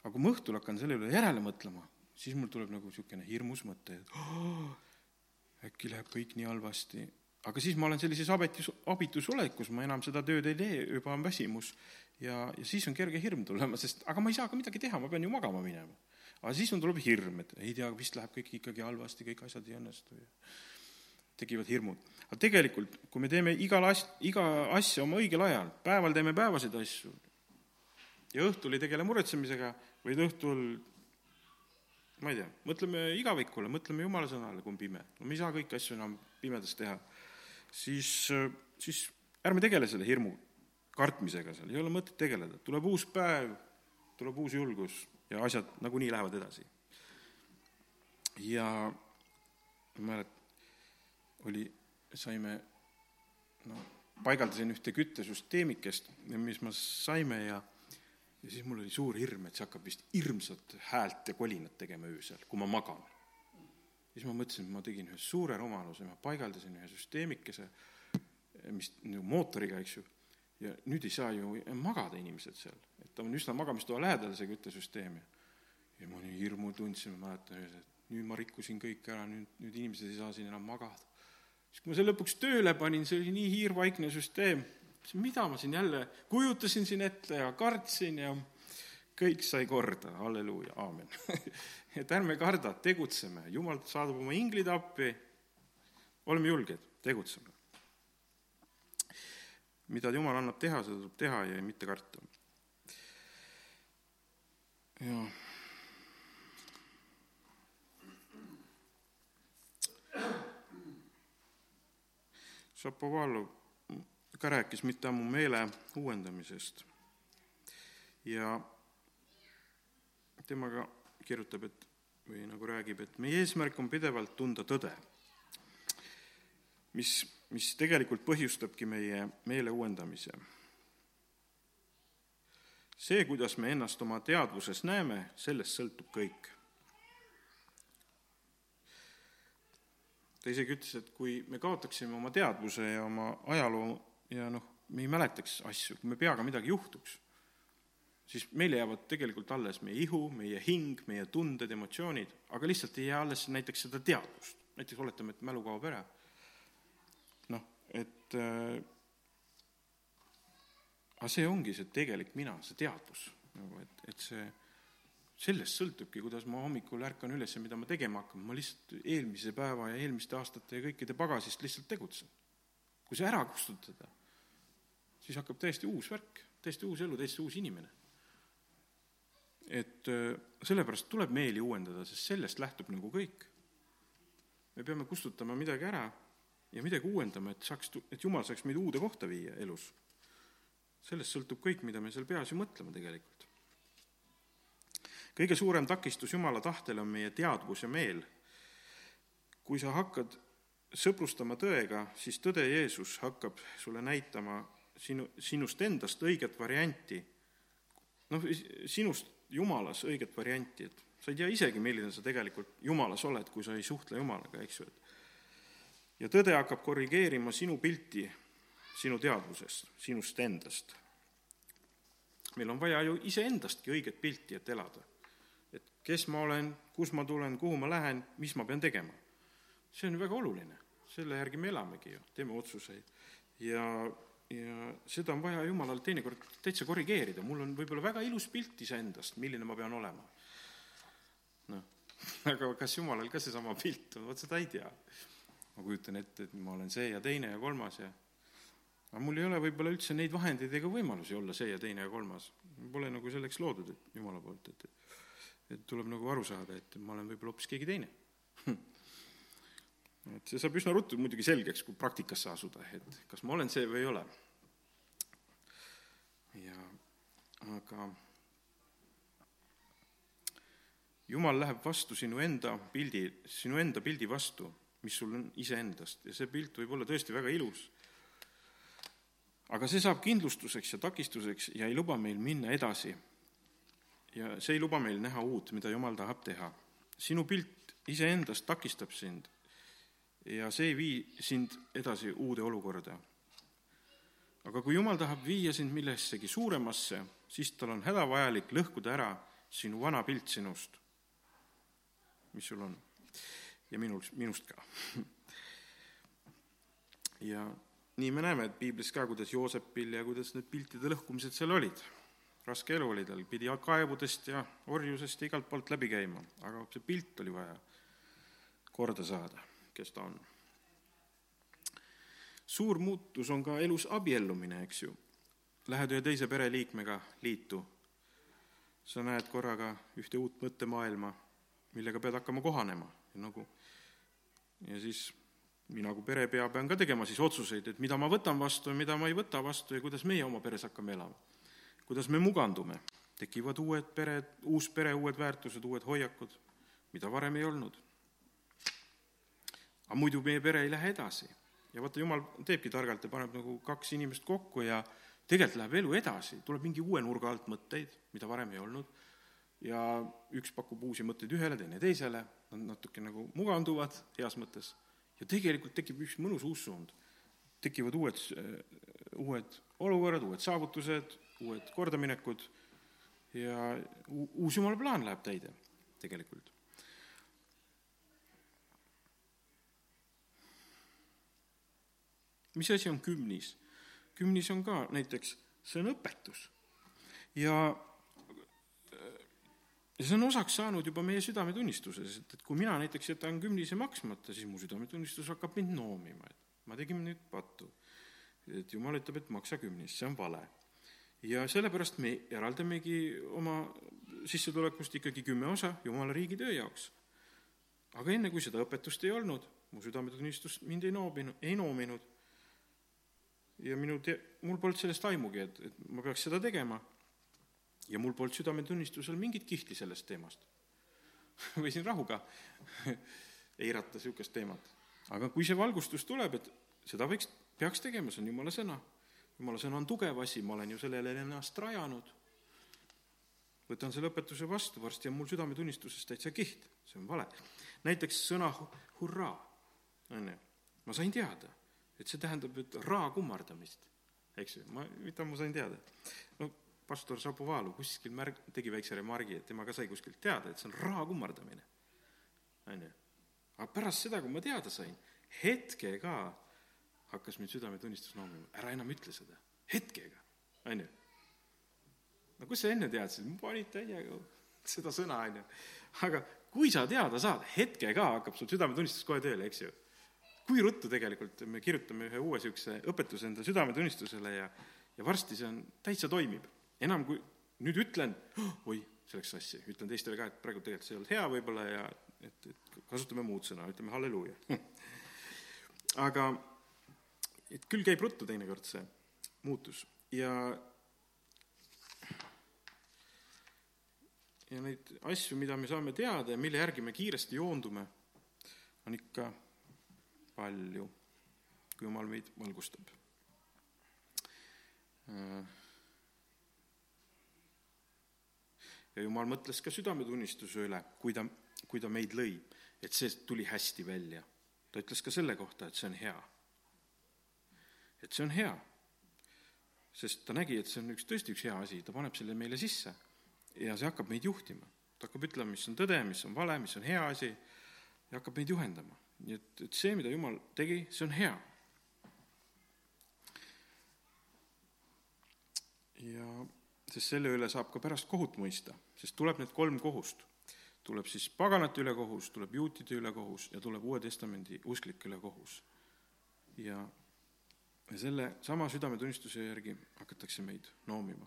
Speaker 1: aga kui ma õhtul hakkan selle üle järele mõtlema, siis mul tuleb nagu niisugune hirmus mõte, et oh, äkki läheb kõik nii halvasti. aga siis ma olen sellises abitus, abitus olekus, ma enam seda tööd ei tee, juba on väsimus ja, ja siis on kerge hirm tulema, sest aga ma ei saa ka midagi teha, ma pean ju magama minema. aga siis on, tuleb hirm, et ei tea, vist läheb kõik ikkagi halvasti, kõik asjad ei õnnestu ja tekivad hirmud. aga tegelikult, kui me teeme igal as-, iga asja oma õigel ajal, päeval teeme päevaseid asju ja õhtul ei tegele muretsemisega, vaid õhtul ma ei tea, mõtleme igavikule, mõtleme Jumala sõnale, kui on pime. no me ei saa kõiki asju enam pimedas teha. siis, siis ärme tegele selle hirmu kartmisega seal, ei ole mõtet tegeleda, tuleb uus päev, tuleb uus julgus ja asjad nagunii lähevad edasi. ja ma mäletan, oli, saime, no paigaldasin ühte küttesüsteemikest, mis me saime ja ja siis mul oli suur hirm, et see hakkab vist hirmsat häält ja kolinat tegema öösel, kui ma magan. siis ma mõtlesin, et ma tegin ühe suure rumaluse, ma paigaldasin ühe süsteemikese, mis nagu mootoriga, eks ju, ja nüüd ei saa ju magada inimesed seal, et ta on üsna magamistoa lähedal, see küttesüsteem ja ja ma nii hirmu tundsin, ma mäletan, et nüüd ma rikkusin kõik ära, nüüd, nüüd inimesed ei saa siin enam magada. siis kui ma selle lõpuks tööle panin, see oli nii hiirvaikne süsteem, mida ma siin jälle kujutasin siin ette ja kartsin ja kõik sai korda, halleluuja, aamen. Et ärme karda, tegutseme, jumal saadab oma inglid appi, oleme julged, tegutseme. mida jumal annab teha, seda tuleb teha ja mitte karta. jah Šapovalov ka rääkis mitte ammu meele uuendamisest ja temaga kirjutab, et või nagu räägib, et meie eesmärk on pidevalt tunda tõde, mis, mis tegelikult põhjustabki meie meele uuendamise. see, kuidas me ennast oma teadvuses näeme, sellest sõltub kõik ta isegi ütles, et kui me kaotaksime oma teadvuse ja oma ajaloo ja noh, me ei mäletaks asju, kui me peaga midagi juhtuks, siis meile jäävad tegelikult alles meie ihu, meie hing, meie tunded, emotsioonid, aga lihtsalt ei jää alles näiteks seda teadvust. näiteks oletame, et mälu kaob ära. noh, et äh, aga see ongi see tegelik mina, see teadvus nagu, et, et see sellest sõltubki, kuidas ma hommikul ärkan üles ja mida ma tegema hakkan, ma lihtsalt eelmise päeva ja eelmiste aastate ja kõikide pagasist lihtsalt tegutsen. Kui see ära kustutada, siis hakkab täiesti uus värk, täiesti uus elu, täiesti uus inimene. et äh, sellepärast tuleb meeli uuendada, sest sellest lähtub nagu kõik. me peame kustutama midagi ära ja midagi uuendama, et saaks, et Jumal saaks meid uude kohta viia elus. sellest sõltub kõik, mida me seal peas ju mõtleme tegelikult kõige suurem takistus Jumala tahtele on meie teadvus ja meel. kui sa hakkad sõprustama tõega, siis tõde Jeesus hakkab sulle näitama sinu, sinust endast õiget varianti, noh, sinust Jumalas õiget varianti, et sa ei tea isegi, milline sa tegelikult Jumalas oled, kui sa ei suhtle Jumalaga, eks ju, et ja tõde hakkab korrigeerima sinu pilti sinu teadvusest, sinust endast. meil on vaja ju iseendastki õiget pilti, et elada kes ma olen, kus ma tulen, kuhu ma lähen, mis ma pean tegema. See on väga oluline, selle järgi me elamegi ju, teeme otsuseid. ja, ja seda on vaja Jumalal teinekord täitsa korrigeerida, mul on võib-olla väga ilus pilt iseendast, milline ma pean olema. noh, aga kas Jumalal ka seesama pilt on, vot seda ei tea. ma kujutan ette, et ma olen see ja teine ja kolmas ja aga mul ei ole võib-olla üldse neid vahendeid ega võimalusi olla see ja teine ja kolmas. Pole nagu selleks loodud, et Jumala poolt, et, et tuleb nagu aru saada, et ma olen võib-olla hoopis keegi teine et see saab üsna ruttu muidugi selgeks, kui praktikasse asuda, et kas ma olen see või ei ole. ja aga jumal läheb vastu sinu enda pildi, sinu enda pildi vastu, mis sul on iseendast ja see pilt võib olla tõesti väga ilus. aga see saab kindlustuseks ja takistuseks ja ei luba meil minna edasi ja see ei luba meil näha uut, mida Jumal tahab teha. sinu pilt iseendast takistab sind ja see ei vii sind edasi uude olukorda. aga kui Jumal tahab viia sind millessegi suuremasse, siis tal on hädavajalik lõhkuda ära sinu vana pilt sinust, mis sul on, ja minul, minust ka. Ja nii me näeme, et piiblis ka, kuidas Joosepil ja kuidas need piltide lõhkumised seal olid. Raske elu oli tal, pidi kaevudest ja orjusest ja igalt poolt läbi käima, aga see pilt oli vaja korda saada, kes ta on. suur muutus on ka elus abiellumine, eks ju. Lähed ühe teise pereliikmega liitu, sa näed korraga ühte uut mõttemaailma, millega pead hakkama kohanema ja nagu ja siis mina kui perepea pean ka tegema siis otsuseid, et mida ma võtan vastu ja mida ma ei võta vastu ja kuidas meie oma peres hakkame elama kuidas me mugandume, tekivad uued pered, uus pere, uued väärtused, uued hoiakud, mida varem ei olnud. Aga muidu meie pere ei lähe edasi. ja vaata, jumal teebki targalt ja paneb nagu kaks inimest kokku ja tegelikult läheb elu edasi, tuleb mingi uue nurga alt mõtteid, mida varem ei olnud, ja üks pakub uusi mõtteid ühele, teine teisele, nad natuke nagu muganduvad heas mõttes, ja tegelikult tekib üks mõnus uus suund. tekivad uued, uued olukorrad, uued saavutused, uued kordaminekud ja uus jumala plaan läheb täide tegelikult. Mis asi on kümnis? kümnis on ka näiteks, see on õpetus. ja, ja see on osaks saanud juba meie südametunnistuses, et, et kui mina näiteks jätan kümnise maksmata, siis mu südametunnistus hakkab mind noomima, et ma tegin nüüd pattu. et jumal ütleb, et maksa kümnist, see on vale. ja sellepärast me eraldamegi oma sissetulekust ikkagi kümme osa Jumala riigi töö jaoks. aga enne, kui seda õpetust ei olnud, mu südametunnistus mind ei noobinud, ei noominud ja minu te-, mul polnud sellest aimugi, et, et ma peaks seda tegema. ja mul polnud südametunnistusel mingit kihti sellest teemast võisin rahuga eirata niisugust teemat. aga kui see valgustus tuleb, et seda võiks, peaks tegema, see on jumala sõna. jumala sõna on tugev asi, ma olen ju sellele ennast rajanud. võtan selle õpetuse vastu, varsti on mul südametunnistuses täitsa kiht, see on vale. näiteks sõna hurraa, on ju, ma sain teada et see tähendab, et raa kummardamist, eks ju, ma, mida ma sain teada? no pastor Šapovalov kuskil märg-, tegi väikse remargi, et tema ka sai kuskilt teada, et see on raa kummardamine, on ju. aga pärast seda, kui ma teada sain, hetkega hakkas mind südametunnistus noomima, ära enam ütle seda, hetkega, on ju. no kus sa enne teadsid, panid täiega seda sõna, on ju. aga kui sa teada saad, hetkega hakkab sul südametunnistus kohe tööle, eks ju kui ruttu tegelikult me kirjutame ühe uue niisuguse õpetuse enda südametunnistusele ja ja varsti see on, täitsa toimib. enam kui nüüd ütlen oh,, oi, see läks sassi, ütlen teistele ka, et praegu tegelikult see ei olnud hea võib-olla ja et, et kasutame muud sõna, ütleme halleluuja aga et küll käib ruttu teinekord see muutus ja ja neid asju, mida me saame teada ja mille järgi me kiiresti joondume, on ikka palju, kui Jumal meid valgustab. ja Jumal mõtles ka südametunnistuse üle, kui ta, kui ta meid lõi, et see tuli hästi välja. ta ütles ka selle kohta, et see on hea. et see on hea, sest ta nägi, et see on üks, tõesti üks hea asi, ta paneb selle meile sisse ja see hakkab meid juhtima. ta hakkab ütlema, mis on tõde, mis on vale, mis on hea asi ja hakkab meid juhendama nii et, et see, mida Jumal tegi, see on hea. ja sest selle üle saab ka pärast kohut mõista, sest tuleb need kolm kohust. tuleb siis paganate üle kohus, tuleb juutide üle kohus ja tuleb Uue Testamendi usklike üle kohus. ja, ja selle sama südametunnistuse järgi hakatakse meid noomima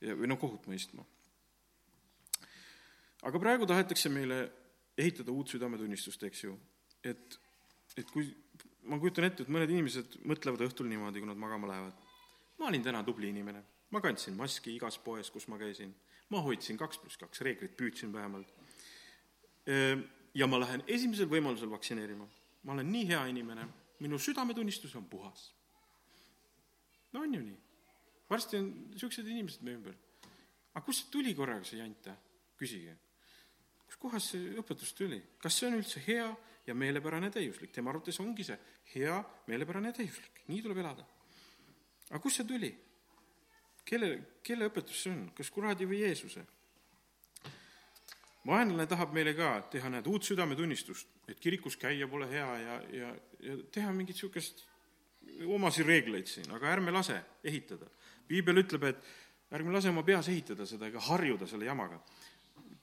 Speaker 1: ja, või noh, kohut mõistma. aga praegu tahetakse meile ehitada uut südametunnistust, eks ju, et, et kui, ma kujutan ette, et mõned inimesed mõtlevad õhtul niimoodi, kui nad magama lähevad. ma olin täna tubli inimene, ma kandsin maski igas poes, kus ma käisin, ma hoidsin kaks pluss kaks reeglit, püüdsin vähemalt. ja ma lähen esimesel võimalusel vaktsineerima. ma olen nii hea inimene, minu südametunnistus on puhas. no on ju nii? varsti on niisugused inimesed meie ümber. aga kust see tuli korraga, see jant, küsige. kuskohast see õpetus tuli? kas see on üldse hea ja meelepärane täiuslik. tema arvates ongi see hea, meelepärane täiuslik, nii tuleb elada. aga kust see tuli? kelle, kelle õpetus see on, kas kuradi või Jeesuse? vaenlane tahab meile ka teha, näed, uut südametunnistust, et kirikus käia pole hea ja, ja, ja teha mingit niisugust omasid reegleid siin, aga ärme lase ehitada. piibel ütleb, et ärme lase oma peas ehitada seda ega harjuda selle jamaga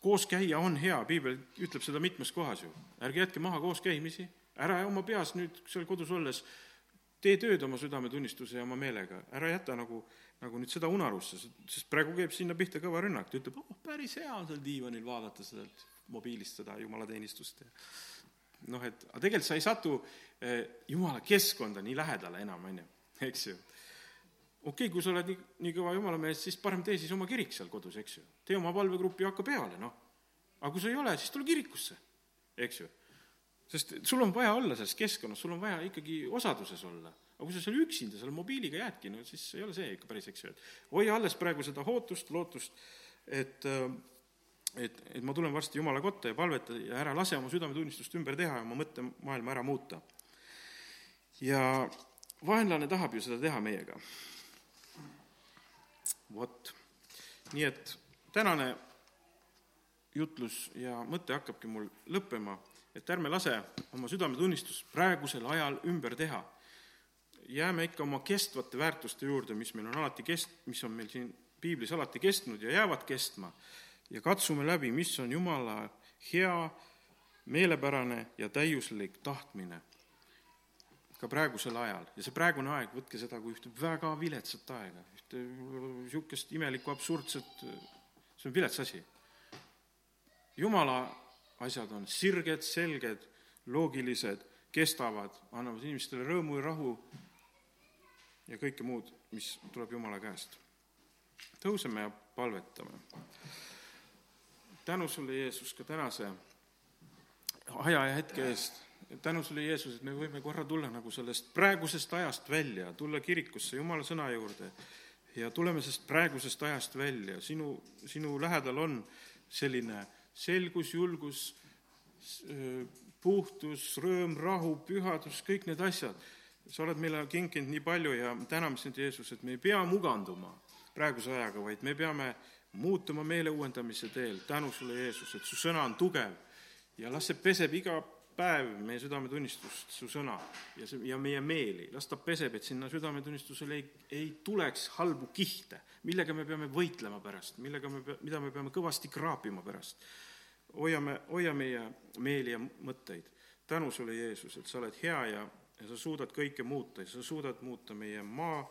Speaker 1: koos käia on hea, piibel ütleb seda mitmes kohas ju. ärge jätke maha kooskäimisi, ära oma peas nüüd seal kodus olles tee tööd oma südametunnistuse ja oma meelega, ära jäta nagu, nagu nüüd seda unarusse, sest praegu käib sinna pihta kõva rünnak, ta ütleb, oh, päris hea on seal diivanil vaadata sealt mobiilist seda jumalateenistust ja noh, et aga tegelikult sa ei satu eh, jumala keskkonda nii lähedale enam, on ju, eks ju okei okay,, kui sa oled nii, nii kõva jumalamees, siis parem tee siis oma kirik seal kodus, eks ju. tee oma palvegrupp ja hakka peale, noh. aga kui sa ei ole, siis tule kirikusse, eks ju. sest sul on vaja olla selles keskkonnas, sul on vaja ikkagi osaduses olla. aga kui sa seal üksinda selle mobiiliga jäädki, no siis ei ole see ikka päris, eks ju, et hoia alles praegu seda ootust, lootust, et et, et ma tulen varsti Jumala kotta ja palveta ja ära lase oma südametunnistust ümber teha ja oma mõttemaailma ära muuta. ja vaenlane tahab ju seda teha meiega. Vot, nii et tänane jutlus ja mõte hakkabki mul lõppema, et ärme lase oma südametunnistust praegusel ajal ümber teha. jääme ikka oma kestvate väärtuste juurde, mis meil on alati kest-, mis on meil siin piiblis alati kestnud ja jäävad kestma. Ja katsume läbi, mis on Jumala hea, meelepärane ja täiuslik tahtmine ka praegusel ajal. ja see praegune aeg, võtke seda kui ühte väga viletsat aega, ühte niisugust imelikku absurdset, see on vilets asi. Jumala asjad on sirged, selged, loogilised, kestavad, annavad inimestele rõõmu ja rahu ja kõike muud, mis tuleb Jumala käest. tõuseme ja palvetame tänu sulle, Jeesus, ka tänase aja ja hetke eest. Tänu sulle, Jeesus, et me võime korra tulla nagu sellest praegusest ajast välja, tulla kirikusse Jumala sõna juurde ja tuleme sellest praegusest ajast välja. sinu, sinu lähedal on selline selgus, julgus, puhtus, rõõm, rahu, pühadus, kõik need asjad. sa oled meile kinkinud nii palju ja täname sind, Jeesus, et me ei pea muganduma praeguse ajaga, vaid me peame muutuma meele uuendamise teel, tänu sulle, Jeesus, et su sõna on tugev ja las see peseb iga päev meie südametunnistust, su sõna ja see, ja meie meeli, las ta peseb, et sinna südametunnistusele ei, ei tuleks halbu kihte, millega me peame võitlema pärast, millega me, mida me peame kõvasti kraapima pärast. hoiame, hoia meie meeli ja mõtteid. tänu sulle, Jeesus, et sa oled hea ja, ja sa suudad kõike muuta ja sa suudad muuta meie maa,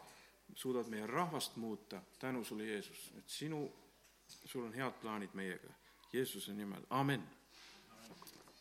Speaker 1: suudad meie rahvast muuta, tänu sulle, Jeesus, et sinu sul on head plaanid meiega. Jeesuse nimel, amin